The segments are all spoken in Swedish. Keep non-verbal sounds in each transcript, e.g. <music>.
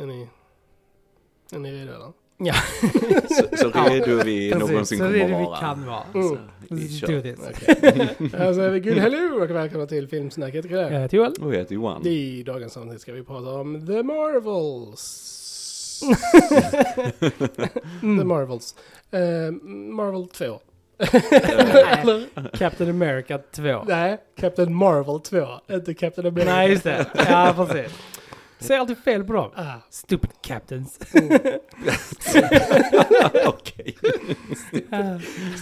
Är ni, är ni redo eller? Ja, <laughs> Så, så redo vi någonsin Så kommer det är att det vi vara. kan vara. Mm. Så vi Let's kör. do this. Alltså är vi good hello och välkomna till Filmsnack. Jag heter Joel. Och jag heter Johan. I dagens avsnitt ska vi prata om The Marvels. <laughs> The Marvels. Eh, Marvel 2. Eller? Captain America 2. Nej, Captain Marvel 2. Inte Captain America. Nej, just det. Ja, precis. Säger alltid fel på dem. Ah, Stupid captains. <laughs> <laughs> Okej.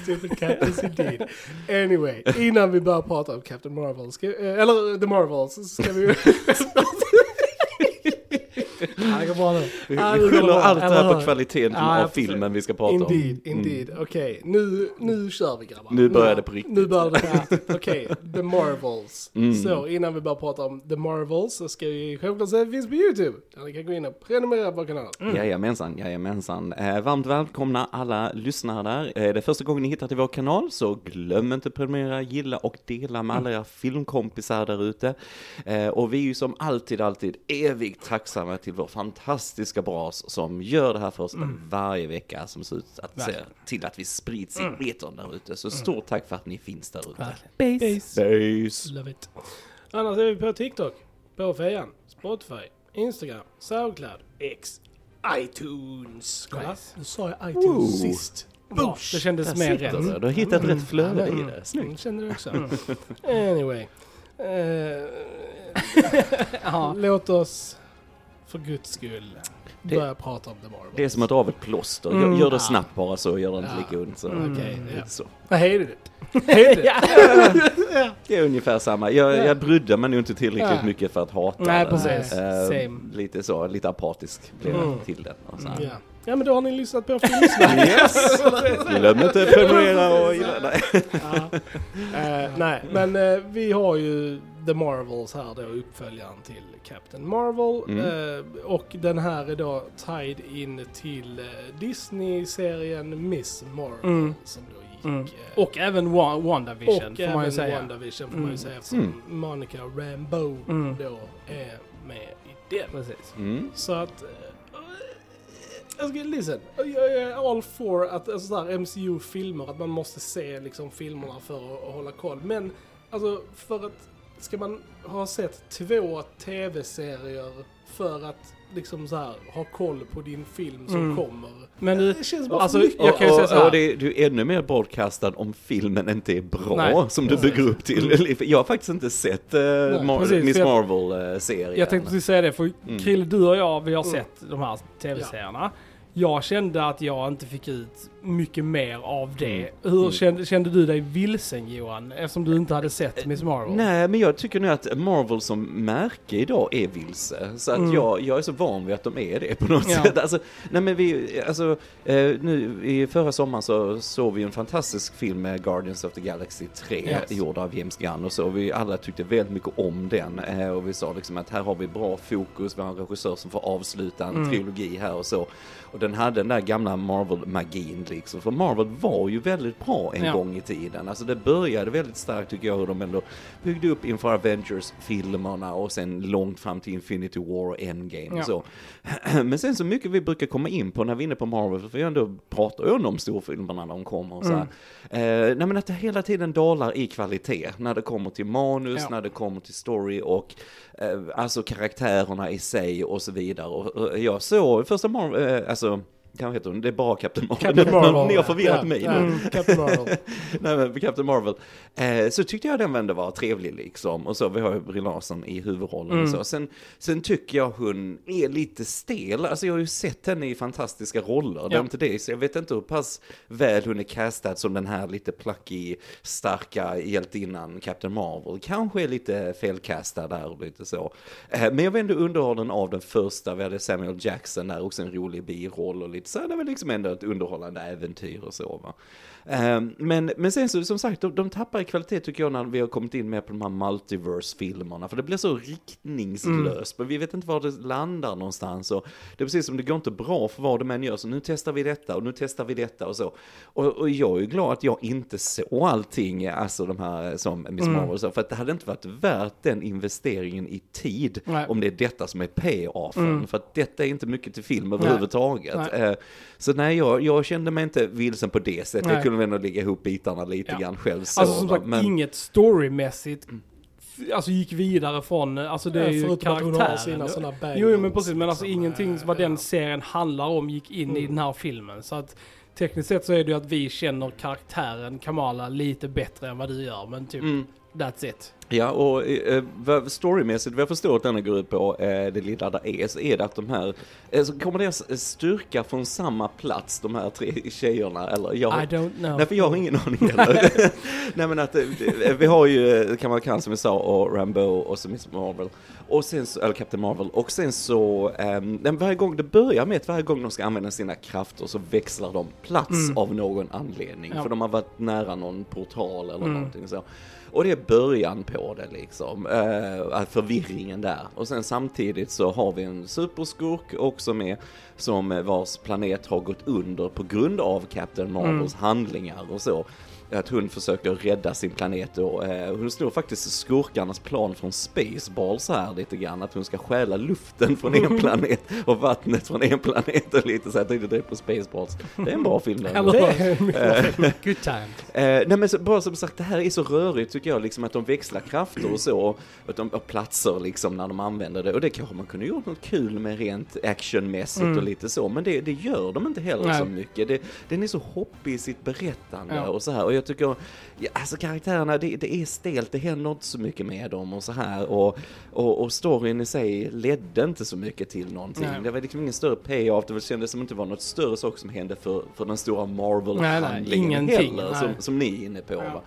stupid captains indeed. Anyway, innan vi börjar prata om Captain Marvel, ska, eh, eller The Marvels, ska vi... <laughs> Det går bra nu. Vi, skyller allt det här på kvaliteten Ja, av filmen vi ska prata Indeed, om. indeed. Okej, nu, nu kör vi grabbar. Nu börjar det på riktigt. Nu börjar det på. Okej, The Marvels. Mm. Så innan vi börjar prata om The Marvels så ska vi självklart säga att det finns på YouTube. Där ni kan gå in och prenumerera på kanalen. Mm. Jajamensan, jajamensan. Eh, varmt välkomna alla lyssnare där. Eh, det är första gången ni hittar till vår kanal, så glöm inte att prenumerera, gilla och dela med alla era filmkompisar där ute. Eh, och vi är ju som alltid, alltid evigt tacksamma till vår fantastiska bras som gör det här för oss varje vecka, som ser ut att se till att vi sprids i etern där ute. Så stort tack för att ni finns där ute. Base. Base. Love it. Annars är vi på TikTok, på Fejan, Spotify, Instagram, Soundcloud, X, iTunes. Kolla, Nice. nu sa jag iTunes Ooh. sist. Bra. Det kändes Där mer rätt. det. Du har hittat rätt flöde i Mm. det. Snyggt. Jag kände det också. Anyway. <laughs> Ja. låt oss för guds skull Det- börja prata om The Marvels. Det är som att dra av ett plåster. Mm. Gör, gör det snabbt bara så gör det inte Ja. lika ont. Så. Mm. Okej, ja. Så. Vad hej du. Hej du. Det är ungefär samma. Jag, Ja. jag brydde mig nog inte tillräckligt Ja. mycket för att hata Nej, den. precis. Same. lite så, lite apatisk blev jag Mm. till den. Och så. Ja. men då har ni lyssnat på Filmsnack. <laughs> Yes! Glöm inte att prenumerera och gilla. Nej. ja. Eh, nej, men eh, vi har ju The Marvels här då, uppföljaren till Captain Marvel. Mm. Eh, och den här är då tied in till eh, Disney-serien Miss Marvel. Mm. Som då gick. Mm. eh, Och även Wa- WandaVision, och får man ju säga. WandaVision får man Mm. ju säga eftersom Mm. Monica Rambeau Mm. då är med i den. Precis. Mm. Så att... Alltså listen, jag är all for att alltså, sådär MCU-filmer, att man måste se liksom filmerna för att, att hålla koll. Men alltså för att, ska man ha sett två tv-serier för att liksom så här ha koll på din film som Mm. kommer? Men du, det känns bara alltså, mycket. Jag kan ju och, säga så här. och det, du är ännu mer broadcastad om filmen inte är bra, Nej, som du precis. bygger upp till. Jag har faktiskt inte sett uh, Mar- precis, Miss Marvel-serien. Jag tänkte precis säga det, för Mm. Krille, du och jag, vi har Mm. sett de här tv-serierna. Jag kände att jag inte fick ut mycket mer av det. Mm. Hur Mm. Kände, kände du dig vilsen Johan? Eftersom du inte hade sett Miss Marvel? Nej, men jag tycker nu att Marvel som märke idag är vilse. Så att Mm. jag, jag är så van vid att de är det på något Ja. sätt. Alltså, nej men vi, alltså, eh, nu i förra sommaren så såg vi en fantastisk film med Guardians of the Galaxy 3, Yes. gjord av James Gunn och så. Vi alla tyckte väldigt mycket om den. Eh, och vi sa liksom att här har vi bra fokus, vi har en regissör som får avsluta en Mm. trilogi här och så. Och den hade den där gamla Marvel-magin liksom. För Marvel var ju väldigt bra en Ja. gång i tiden. Alltså det började väldigt starkt tycker jag hur de ändå byggde upp inför Avengers-filmerna och sen långt fram till Infinity War och Endgame Ja. och så. <clears throat> Men sen så mycket vi brukar komma in på när vi är inne på Marvel, för vi ändå pratar ju om storfilmerna när de kommer och så här. Mm. Eh, nej men att det hela tiden dalar i kvalitet när det kommer till manus, Ja. när det kommer till story och eh, alltså karaktärerna i sig och så vidare. Och, och jag såg första Marvel, eh, alltså vad heter hon? Det är bara Captain Marvel. Captain Marvel. <laughs> Ni har förvirrat ja, mig ja, nu. Captain Marvel. <laughs> Nej men Captain Marvel. Eh, så tyckte jag den ändå var trevlig liksom. Och så, vi har ju Brie Larson i huvudrollen och Mm. så. Sen, sen tycker jag hon är lite stel. Alltså jag har ju sett henne i fantastiska roller. Det är Ja. inte det. Så jag vet inte hur pass väl hon är castad som den här lite plucky, starka hjältinnan Captain Marvel. Kanske är lite felcastad där och lite så. Eh, men jag var ändå underhållen av den första. Vi hade Samuel Jackson där, också en rolig biroll och lite övrigt så är det väl liksom ändå ett underhållande äventyr och så va. Ehm, Men, men sen så, som sagt, de, de tappar i kvalitet tycker jag när vi har kommit in med på de här multiverse-filmerna. För det blir så riktningslöst, men vi vet inte var det landar någonstans. Och det är precis som det går inte bra för vad de än gör, så nu testar vi detta och nu testar vi detta och så. Och, och jag är ju glad att jag inte såg allting, alltså de här som Miss Marvel och så, för att det hade inte varit värt den investeringen i tid Nej. om det är detta som är pay-offen. Mm. För att detta är inte mycket till film överhuvudtaget. Nej. Så nej, jag, jag kände mig inte vilsen på det sättet. Nej. Jag kunde ändå lägga ihop bitarna lite Ja. grann själv så. Alltså som sagt, men, inget storymässigt Alltså gick vidare från, alltså det är ju Förutom att hon har karaktären. sina sådana bangers, Jo, jo men precis, men alltså liksom, ingenting eh, vad den ja. serien handlar om gick in i Mm. den här filmen. Så att tekniskt sett så är det ju att vi känner karaktären Kamala lite bättre än vad du gör, men typ Mm. that's it. Ja, och eh, vad- storymässigt, vad jag förstår att denna går ut på, eh, det lilla där är, så är det att de här, eh, så kommer deras styrka från samma plats, de här tre tjejerna, eller jag, I don't know. Nej, för jag har ingen aning <laughs> heller. <laughs> Nej, men att eh, vi har ju eh, Kamala Khan som vi sa och Rambo och så Miss Marvel. Och sen så, eller Captain Marvel. Och sen så, um, varje gång det börjar med att varje gång de ska använda sina krafter så växlar de plats Mm. av någon anledning. Ja. För de har varit nära någon portal eller Mm. någonting så. Och det är början på det liksom, uh, förvirringen där. Och sen samtidigt så har vi en superskurk också med, som eh, vars planet har gått under på grund av Captain Marvels handlingar och så. Att hon försöker rädda sin planet och eh, hon snor faktiskt skurkarnas plan från Spaceballs här lite grann. Att hon ska stjäla luften från en <laughs> planet och vattnet från en planet och lite så jag tänkte direkt på Spaceballs. Det är en bra film. Eller <laughs> Good times. Eh, nej men så, bara som sagt, det här är så rörigt tycker jag, liksom att de växlar krafter och så, och de har platser liksom när de använder det. Och det kanske man kunde gjort något kul med rent actionmässigt Mm. och lite så, men det, det gör de inte heller Nej. så mycket. Det, den är så hoppig i sitt berättande Ja. och så här. Och jag tycker, ja, alltså karaktärerna, det, det är stelt, det händer inte så mycket med dem och så här. Och, och, och storyn i sig ledde inte så mycket till någonting. Nej. Det var liksom ingen större payoff, det kändes som inte var något större sak som hände för, för den stora Marvel-handlingen heller, nej. som, som ni är inne på. Ja.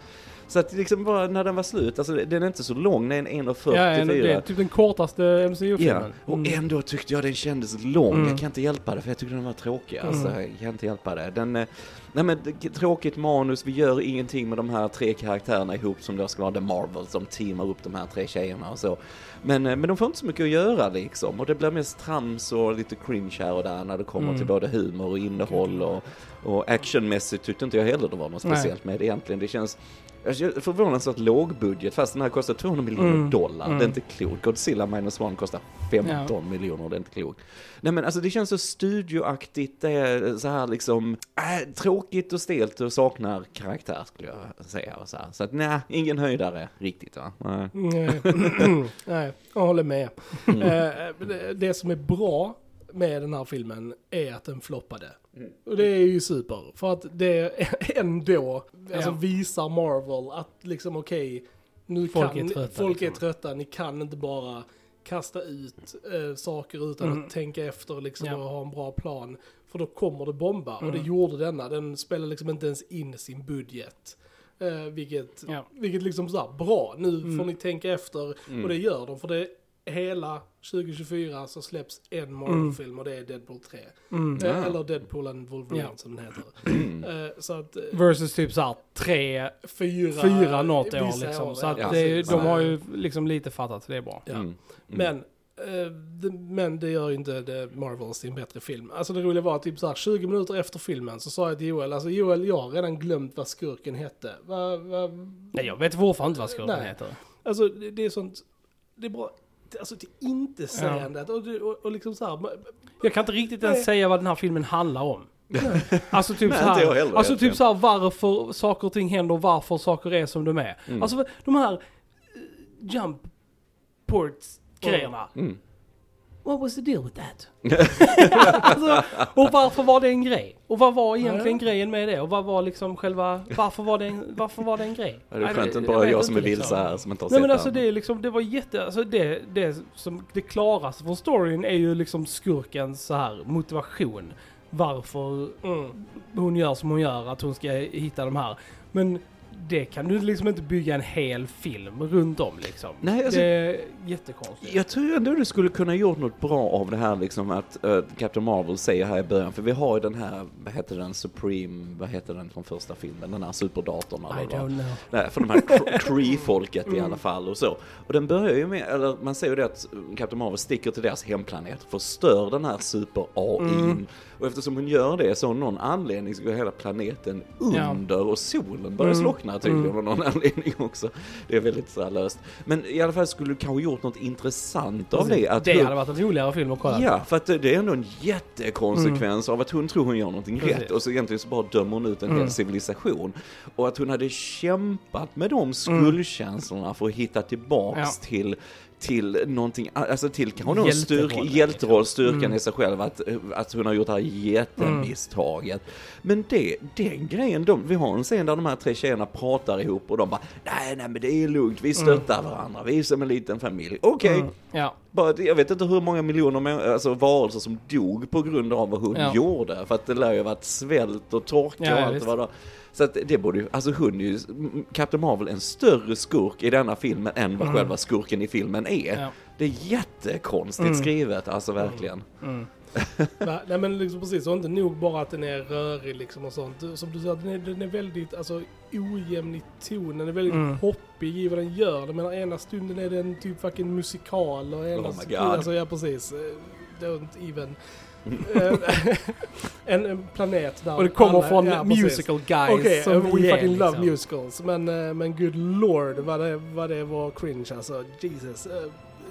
Så att liksom bara när den var slut, alltså den är inte så lång, den är 1.44. Ja, en- det är typ den kortaste Ja, MCU-filmen. och Mm. ändå tyckte jag den kändes lång. Mm. Jag kan inte hjälpa det för jag tyckte den var tråkig. Alltså, Mm. jag kan inte hjälpa det. Den, eh, nej men tråkigt manus, vi gör ingenting med de här tre karaktärerna ihop som då ska vara The Marvels, som teamar upp de här tre tjejerna och så. Men, eh, men de får inte så mycket att göra liksom. Och det blir mest trams och lite cringe här och där när det kommer Mm. till både humor och innehåll och, och actionmässigt tyckte inte jag heller det var något speciellt med det egentligen. Det känns förvånansvärt lågbudget fast den här kostar 200 miljoner Mm. dollar. Mm. Det är inte klokt. Godzilla minus one kostar 15 miljoner, det är inte klokt. Nej men alltså det känns så studioaktigt, det är så här liksom, äh, tråkigt och stelt och saknar karaktär skulle jag säga. Och så här. så att nej, ingen höjdare riktigt va. Nej. Nej, <clears throat> Nej, jag håller med. Mm. Eh, Det som är bra med den här filmen är att den floppade. Mm. Och det är ju super. För att det <laughs> ändå alltså Ja. visar Marvel att liksom okej, nu Folk kan, är trötta, folk är liksom. trötta, ni kan inte bara kasta ut eh, saker utan Mm. att tänka efter liksom, Ja. och ha en bra plan. För då kommer det bomba. Och det Mm. gjorde denna. Den spelar liksom inte ens in sin budget. Eh, vilket, Ja. vilket liksom såhär, bra, nu Mm. får ni tänka efter. Mm. Och det gör de, för det hela 2024 så släpps en Marvel-film och det är Deadpool 3. Mm. Ja. Eh, eller Deadpool and Wolverine Ja. som den heter. <clears throat> Mm. Eh, så att eh, Versus typ såhär tre, fyra, fyra något år liksom. år, Så att ja, det, de har ju liksom lite fattat, det är bra. Ja. Mm. Mm. Men, eh, det, men det gör ju inte det Marvels till en bättre film. Alltså det roliga var typ så här 20 minuter efter filmen så sa jag till Joel, alltså Joel, jag har redan glömt vad skurken hette. Va, va, Nej, jag vet fortfarande inte vad skurken Nej. heter. Alltså det, det är sånt, det är bra, alltså till inte sägandet och, och, och liksom så här, Jag kan inte riktigt ens säga vad den här filmen handlar om. <laughs> Alltså typ Nej, så inte jag här, heller alltså typ så här varför saker och ting händer och varför saker är som de är. Mm. Alltså de här eh, jump ports grejerna. Mm. What was the deal with that? <laughs> alltså, och varför var det en grej? Och vad var egentligen grejen med det? Och vad var liksom själva, varför var det en, varför var det en grej? Ja, det är skönt att jag bara vet jag som är vilse liksom. här som inte har Nej sett men alltså det är liksom, det var jätte, alltså det, det som, det klaraste från storyn är ju liksom skurkens så här motivation. Varför mm, hon gör som hon gör, att hon ska hitta de här. Men det kan du liksom inte bygga en hel film runt om liksom. Nej, alltså- det är jättekonstigt. Jag tror ändå du skulle kunna gjort något bra av det här liksom att uh, Captain Marvel säger här i början, för vi har ju den här, vad heter den, Supreme, vad heter den från första filmen, den här superdatorn I eller vad? don't know. Nej, för de här Cr- <laughs> Cree-folket i alla fall och så. Och den börjar ju med, eller man säger ju det att Captain Marvel sticker till deras hemplanet, förstör den här super-AI'n. Och eftersom hon gör det så av någon anledning så går hela planeten Ja. under och solen börjar Mm. slockna tydligen av någon <laughs> anledning också. Det är väldigt så löst. Men i alla fall skulle du kanske gjort något intressant av det. Att det hon- hade varit en roligare film att kolla. Ja, för att det är ändå en jättekonsekvens av att hon tror hon gör någonting Precis. rätt och så egentligen så bara dömer hon ut en Mm. hel civilisation. Och att hon hade kämpat med de skuldkänslorna för att hitta tillbaks Ja. till till någonting, alltså till kanske någon liksom. hjälteroll, styrkan Mm. i sig själv, att, att hon har gjort det här jättemisstaget. Men det, den grejen, de, vi har en scen där de här tre tjejerna pratar ihop och de bara, nej, nej men det är lugnt, vi stöttar varandra, vi är som en liten familj. Okej, Mm. Ja. Bara, jag vet inte hur många miljoner alltså, varelser som dog på grund av vad hon Ja. gjorde. För att det lär ju ha varit svält och torka Ja, och allt vad det Så att det borde ju, alltså hon är ju, Captain Marvel en större skurk i denna filmen än vad själva skurken i filmen är. Mm. Ja. Det är jättekonstigt Mm. skrivet, alltså verkligen. Mm. <laughs> Nej, men liksom precis, och inte nog bara att den är rörig liksom och sånt. Som du sa, den är, den är väldigt alltså, ojämn i tonen, den är väldigt Mm. hoppig i vad den gör. Jag menar ena stunden är det en typ fucking musikal och ena Oh stunden, alltså ja precis. eh, Don't even. <laughs> Eh, <laughs> en, en planet där Och det kommer alla- från ja, musical guys Okej, som eh, we fucking love liksom. musicals. Men, men good lord vad det, vad det var cringe alltså. Jesus.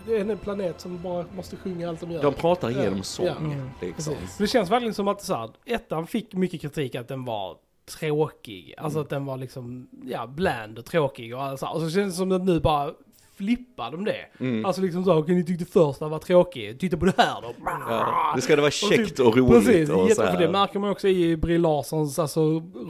Det är en planet som bara måste sjunga allt de gör. De pratar genom sång, ja. Mm. liksom. Precis. Det känns verkligen som att så här, ettan fick mycket kritik att den var tråkig. Alltså att den var liksom, ja, bland och tråkig och allt så här. Och så känns det som att nu bara flippar de det. Mm. Alltså liksom så, okej ni tyckte första var tråkig, titta på det här då. Ja, det ska det vara käckt typ- och roligt Precis, och så här. för det märker man också i Brie Larsons alltså,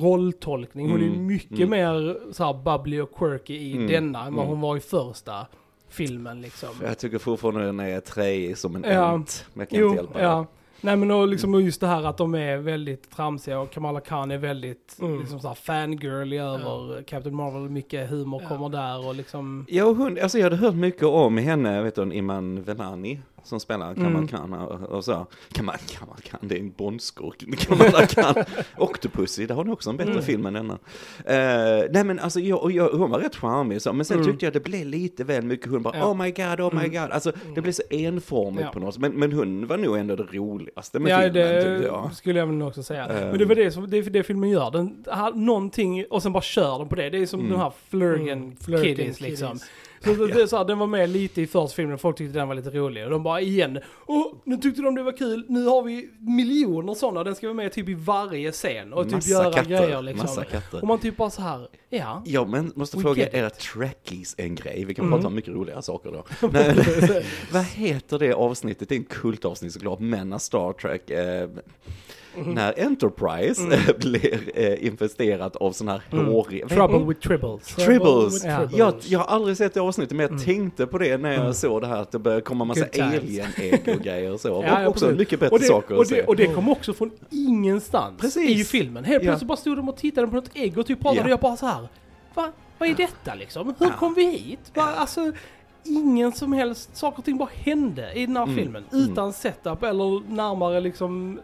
rolltolkning. Hon är Mm, mycket mm. mer så här bubbly och quirky i Mm, denna än vad mm. hon var i första filmen liksom. Jag tycker fortfarande den är träig som en Ja. ent. Men jag kan Jo, inte hjälpa ja. det. Nej men och liksom och just det här att de är väldigt tramsiga och Kamala Khan är väldigt Mm. liksom så här fangirly över Captain Marvel. Mycket humor Ja. kommer där och liksom... Ja, och hon, alltså jag hade hört mycket om henne, vet du, Iman Velani som spelar Kamal Mm. Och, och så. Kamal, Kamal Khan, det är en Bondskurk. <laughs> Kamala Khan. Octopussy, där har ni också en bättre Mm. film än denna. Eh, nej men alltså, jag, jag, hon var rätt charmig så, men sen Mm. tyckte jag det blev lite väl mycket, hon bara Ja. oh my god, oh my Mm. god. Alltså det blev så enformigt Ja. på något sätt. Men, men hon var nog ändå det roligaste med Ja filmen, det jag. skulle jag väl också säga. Ehm. Men det var det som, det är det filmen gör. Den har någonting och sen bara kör den på det. Det är som Mm. de här Flurgan Mm, Flurgan Kiddies liksom. Så det, det så här, den var med lite i första filmen, folk tyckte den var lite rolig. Och de bara igen, Åh, nu tyckte de det var kul, nu har vi miljoner sådana, den ska vara med typ i varje scen och typ Massa göra katter, grejer liksom. massa katter. Och man typ bara så här, ja. Ja, men måste fråga, är det trekkies en grej? Vi kan Mm. prata om mycket roligare saker då. <laughs> Nej, <laughs> vad heter det avsnittet? Det är en kultavsnitt såklart, men när Star Trek, eh, när Enterprise Mm. eh, blir eh, infesterat av sån här Mm. hårig... Trouble with tribbles. Tribbles! Ja. Jag, jag har aldrig sett det avsnittet, men jag Mm. tänkte på det när jag Mm. såg det här, att det började komma massa alien-ägg och grejer och så. <laughs> Ja, ja, och också precis. mycket bättre och det, saker och det, och det kom också från ingenstans Precis. i filmen. Helt Ja. plötsligt bara stod de och tittade på något ägg och typ pratade Ja. och jag bara så här. Va, vad är detta liksom? Hur Ja. kom vi hit? Va, Alltså, ingen som helst, saker och ting bara hände i den här Mm. filmen. Mm. Utan setup eller närmare liksom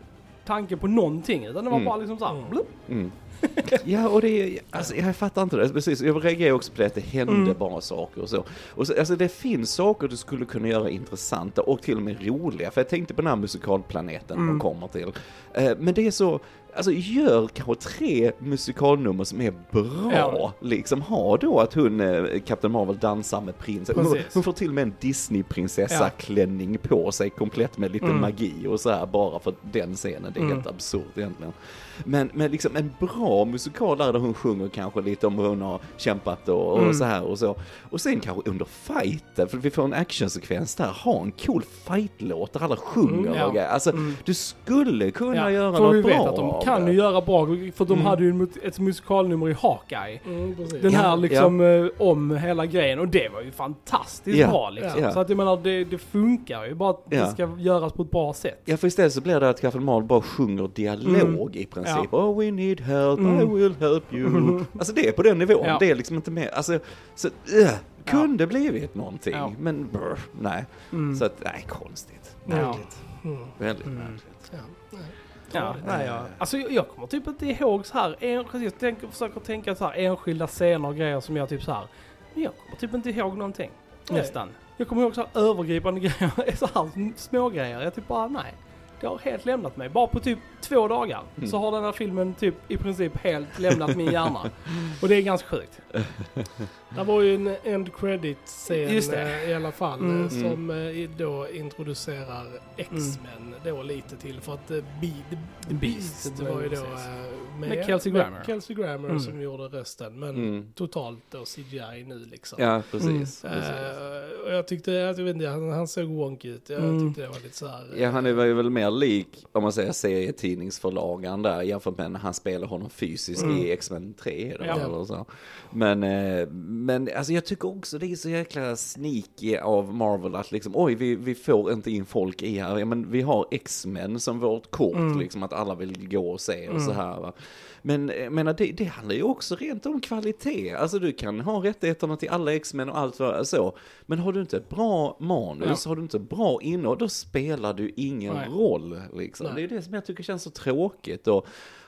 tanke på någonting. Utan det var Mm. bara liksom så här, Mm. Mm. <laughs> Ja, och det är, alltså, jag fattar inte det. Precis, jag reagerar också på det att det hände Mm. bara saker och så. Och så. Alltså det finns saker du skulle kunna göra intressanta och till och med roliga. För jag tänkte på den här musikalplaneten Mm. de kommer till. Eh, men det är så, alltså gör kanske tre musikalnummer som är bra. Ja. Liksom ha då att hon, eh, Captain Marvel, dansar med prinsen. Hon, hon får till och med en Disney-prinsessa-klänning på sig komplett med lite Mm. magi och så här bara för den scenen. Det är Mm. helt absurt egentligen. Men, men liksom en bra musikal där, där hon sjunger kanske lite om hur hon har kämpat och, och Mm. så här och så. Och sen kanske under fighten, för vi får en actionsekvens där, ha en cool fightlåt där alla sjunger Mm, ja. och grejer. Alltså, Mm. du skulle kunna Ja, göra för något vi bra vet att de kan ju göra bra, för de Mm. hade ju ett musikalnummer i Hawkeye. Mm. Den Ja, här liksom eh, om hela grejen och det var ju fantastiskt Ja, bra liksom. ja. Så att jag menar det, det funkar ju bara att Ja. det ska göras på ett bra sätt. Ja, för istället så blir det att Captain Marvel bara sjunger dialog i princip. Ja. Oh, we need help, help, I will help you. Alltså det är på den nivån, Mm. Ja. det är liksom inte mer, alltså, så, uh, kunde blivit någonting, Ja. men brr, nej. Mm. Så att, nej, konstigt. Ja. Märkligt. Mm. Väldigt Mm. märkligt. Ja. nej. Ja, jag, alltså jag- jag kommer typ inte ihåg så här, en, jag tänker, försöker tänka så här enskilda scener och grejer som jag typ så här. Men jag kommer typ inte ihåg någonting. Nej. Nästan. Jag kommer ihåg så här övergripande <laughs> grejer, så här små grejer. Jag typ bara nej. Det har helt lämnat mig. Bara på typ två dagar Mm. så har den här filmen typ i princip helt lämnat min hjärna. <laughs> Och det är ganska sjukt. Det var ju en end credit-scen eh, i alla fall Mm. eh, som eh, då introducerar X-Men då lite till för att Be- The, Beast, Beast, var ju då eh, Med Kelsey Grammer. Kelsey Grammer Mm. som gjorde rösten men Mm. totalt då CGI nu liksom. Ja, precis. Mm. precis. Eh, jag tyckte, jag vet inte, han, han såg wonky ut. Jag Mm. tyckte det var lite så här. eh, Ja, han är väl mer lik, om man säger serietidningsförlagan där, jämfört med när han spelar honom fysiskt Mm. i X-Men 3 då, Ja. eller så. Men, eh, men alltså jag tycker också det är så jäkla sneaky av Marvel att liksom, oj, vi, vi får inte in folk i här. Ja, men vi har X-Men som vårt kort, Mm. liksom att alla vill gå och se och Mm. så här va. Men jag menar, det, det handlar ju också rent om kvalitet. Alltså du kan ha rättigheterna till alla X-Men och allt vad så. Men har du inte ett bra manus, har du inte bra innehåll, då spelar du ingen Nej. roll. Liksom. Nej. Det är det som jag tycker känns så tråkigt. Och,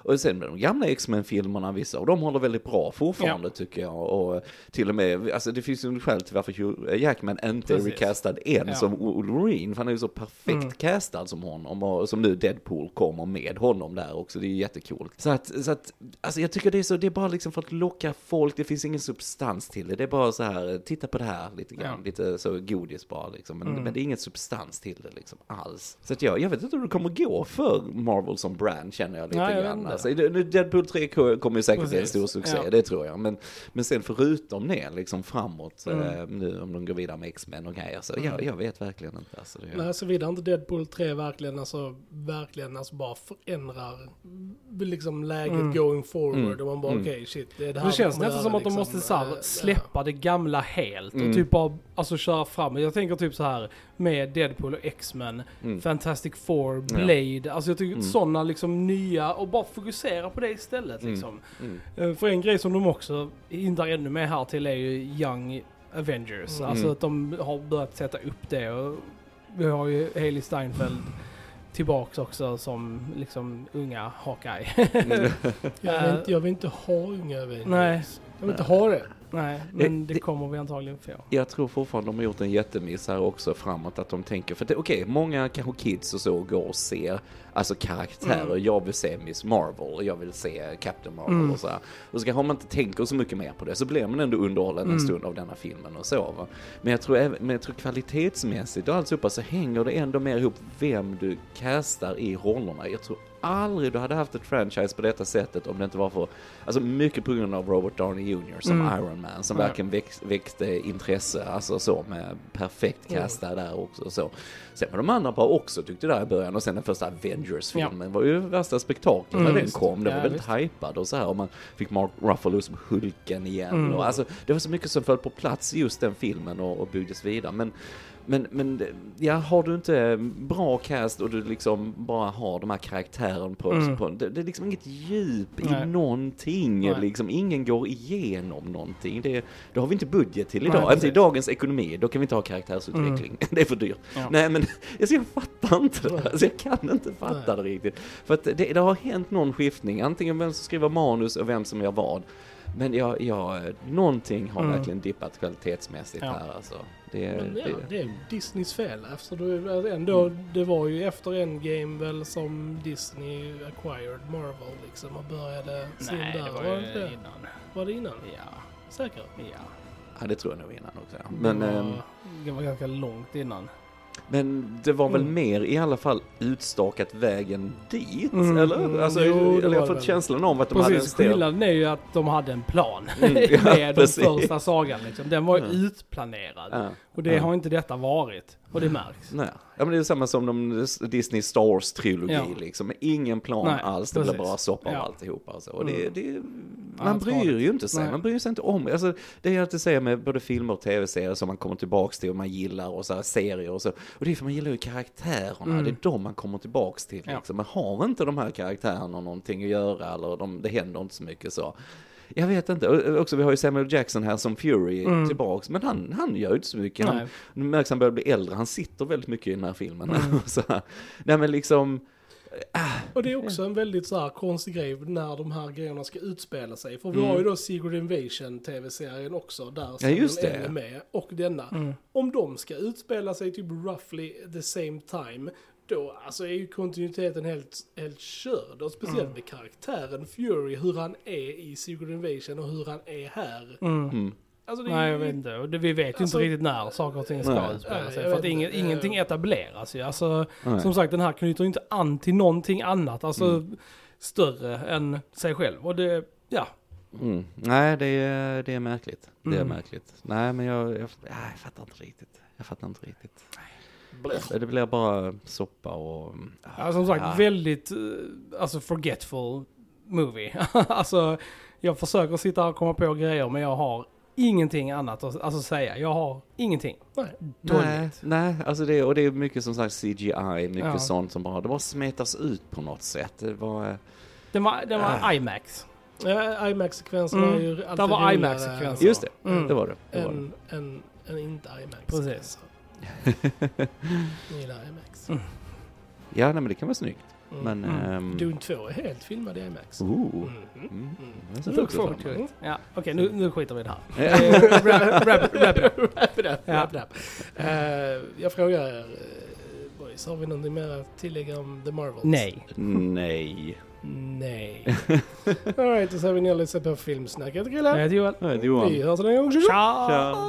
och sen med de gamla X-Men-filmerna, vissa av dem håller väldigt bra fortfarande tycker jag. Och till och med, alltså det finns ju en skäl till varför Hugh Jackman inte är Precis. recastad än Ja. som Wolverine. För han är ju så perfekt Mm. castad som honom. Och som nu Deadpool kommer med honom där också. Det är ju jättekul. Så att, så att alltså jag tycker det är så, det är bara liksom för att locka folk. Det finns ingen substans till det. Det är bara så här, titta på det här lite grann. Ja. Lite så godis bara liksom. Men, Mm. men det är ingen substans till det liksom alls. Så att jag, jag vet inte hur det kommer gå för Marvel som brand känner jag lite Nej, grann. Inte. Alltså, Deadpool 3 ko- kommer ju säkert bli en Precis. stor succé, Ja. det tror jag. Men, men sen förutom det, liksom framåt, Mm. eh, nu om de går vidare med X-Men och grejer, så jag, jag vet verkligen inte. Alltså, det, Nej, såvida inte Deadpool 3 verkligen, alltså, verkligen alltså bara förändrar liksom läget Mm. going forward. Mm. Och man bara Mm. okej shit, det är det här Det känns nästan som att de liksom. måste här, släppa det gamla helt och Mm. typ bara alltså, köra fram. Jag tänker typ så här med Deadpool och X-Men, Mm. Fantastic Four, Blade. Alltså jag tycker Mm. sådana liksom nya och bara fokusera på det istället liksom. Eh, För en grej som de också hindrar ännu mer här till är ju Young Avengers. Alltså att de har börjat sätta upp det och vi har ju Hailey Steinfeld tillbaks också som liksom unga Hawkeye. Mm. Jag vill, inte, jag vill inte ha unga Avengers. Nej. Jag vill inte ha det. Nej, men det- det kommer vi antagligen få. Jag tror fortfarande de har gjort en jättemiss här också framåt, att de tänker, för okej, många kanske kids och så går och ser, alltså karaktärer, Mm. jag vill se Miss Marvel, och jag vill se Captain Marvel Mm. och så här. Och så kanske man inte tänker så mycket mer på det, så blir man ändå underhållen en Mm. stund av denna filmen och så va. Men jag tror, men jag tror kvalitetsmässigt och alltihopa så hänger det ändå mer ihop vem du castar i rollerna. Jag tror aldrig du hade haft ett franchise på detta sättet om det inte var för, alltså mycket på grund av Robert Downey Jr. som Mm. Iron Man, som Ja. verkligen växt, väckte intresse, alltså så med perfekt Mm. casta där också och så. Sen var de andra bra också tyckte där i början och sen den första Avengers-filmen var ju värsta spektaklet Mm, när den visst. kom. Den Ja, var väldigt visst. hypad och så här och man fick Mark Ruffalo som Hulken igen Mm. och alltså det var så mycket som föll på plats i just den filmen och, och byggdes vidare. Men men, men ja, har du inte bra cast och du liksom bara har de här karaktärerna på, Mm. på det, det är liksom inget djup Nej. i någonting, Nej. liksom ingen går igenom någonting. Det, det har vi inte budget till Nej, idag, inte i dagens ekonomi, då kan vi inte ha karaktärsutveckling. <laughs> Det är för dyrt. Ja. Nej men, <laughs> alltså, jag fattar inte det, alltså, jag kan inte fatta det riktigt. För att det, det har hänt någon skiftning, antingen vem som skriver manus och vem som gör vad. Men jag, jag, någonting har Mm. verkligen dippat kvalitetsmässigt Ja. här alltså. Det, Men ja, det, det är Disneys fel. Efter du, alltså ändå, Det var ju efter Endgame väl som Disney acquired Marvel liksom och började sin Nej, där. det var var ju det det? innan. Var det innan? Ja, Säker? ja. ja, det tror jag nog innan också. Men, det, var, det var ganska långt innan. Men det var väl Mm. mer i alla fall utstakat vägen dit, Mm, eller? mm, Alltså, jo, eller jag har fått känslan om att de hade en Precis, stel... skillnaden är ju att de hade en plan Mm, <laughs> ja, med den precis. första sagan liksom. Den var Ja. utplanerad. Och det har inte detta varit. Och det märks. Nej. Ja men det är samma som de Disney Star Wars trilogi Ja. liksom. Ingen plan Nej, alls, det blir precis. bara soppa av Ja. alltihopa. Alltså. Och det, Mm. det man bryr ju inte sig, Nej. man bryr sig inte om. Alltså, det jag alltid säger med både filmer och tv-serier som man kommer tillbaks till och man gillar och så här serier och så. Och det är för man gillar ju karaktärerna, Mm. det är de man kommer tillbaks till. Liksom. Man har inte de här karaktärerna någonting att göra eller de, det händer inte så mycket så. Jag vet inte, Och också vi har ju Samuel Jackson här som Fury Mm. tillbaks, men han, han gör ju inte så mycket. Han, nu märks han börjar bli äldre, han sitter väldigt mycket i den här filmen. Mm. <laughs> så. Nej men liksom, Och det är också en väldigt så här konstig grej när de här grejerna ska utspela sig. För vi Mm. har ju då Secret Invasion tv-serien också, där Ja, just det. Är med, och denna. Mm. Om de ska utspela sig typ roughly the same time, då alltså är ju kontinuiteten helt, helt körd. Och speciellt Mm. med karaktären Fury, hur han är i Secret Invasion och hur han är här. Mm. mm. Alltså det är Nej, ju- jag vet inte. Och det, vi vet ju Alltså- inte riktigt när saker och ting ska Nej. utspela Nej, sig. jag För att inte. ingenting etableras ju. Alltså, Nej. som sagt, den här knyter ju inte an till någonting annat. Alltså, Mm. större än sig själv. Och det, ja. Mm. Nej, det är, det är märkligt. Det är Mm. märkligt. Nej, men jag, jag, nej, jag fattar inte riktigt. Jag fattar inte riktigt. Det blir bara soppa och... ja som sagt, Ja. väldigt, eh, alltså forgetful movie. <laughs> alltså, jag försöker sitta och komma på grejer, men jag har ingenting annat att alltså, säga. Jag har ingenting. Nej. Nej, nej, alltså det, och det är mycket som sagt CGI, mycket Ja. sånt som bara, det bara smetas ut på något sätt. Det var, eh, Den var, den var Ah. IMAX. Ja, IMAX-sekvenserna Mm. är ju alltid Där var IMAX-sekvenser. just det, Mm. det var det. det, var det. Än, än, än inte IMAX. Precis. <laughs> Jag gillar IMAX. Mm. Ja, nej, men det kan vara snyggt. Mm. Men... Mm. ehm, Dune 2 är helt filmad i IMAX. ooh, Mhm. mm. Mm. Jag Look forward to it. Ja, okej nu, nu skiter vi i det här. Eh, wrap, wrap, <laughs> wrap it up. Ja. Eh, jag frågar er, eh, boys, har vi någonting mer att tillägga om The Marvels? Nej. Nej. Nej. <laughs> Alright, då säger vi och lyssnar på filmsnacket. Jag heter Joel. Nej, Johan. vi hörs nästa gång. Ciao! Tja.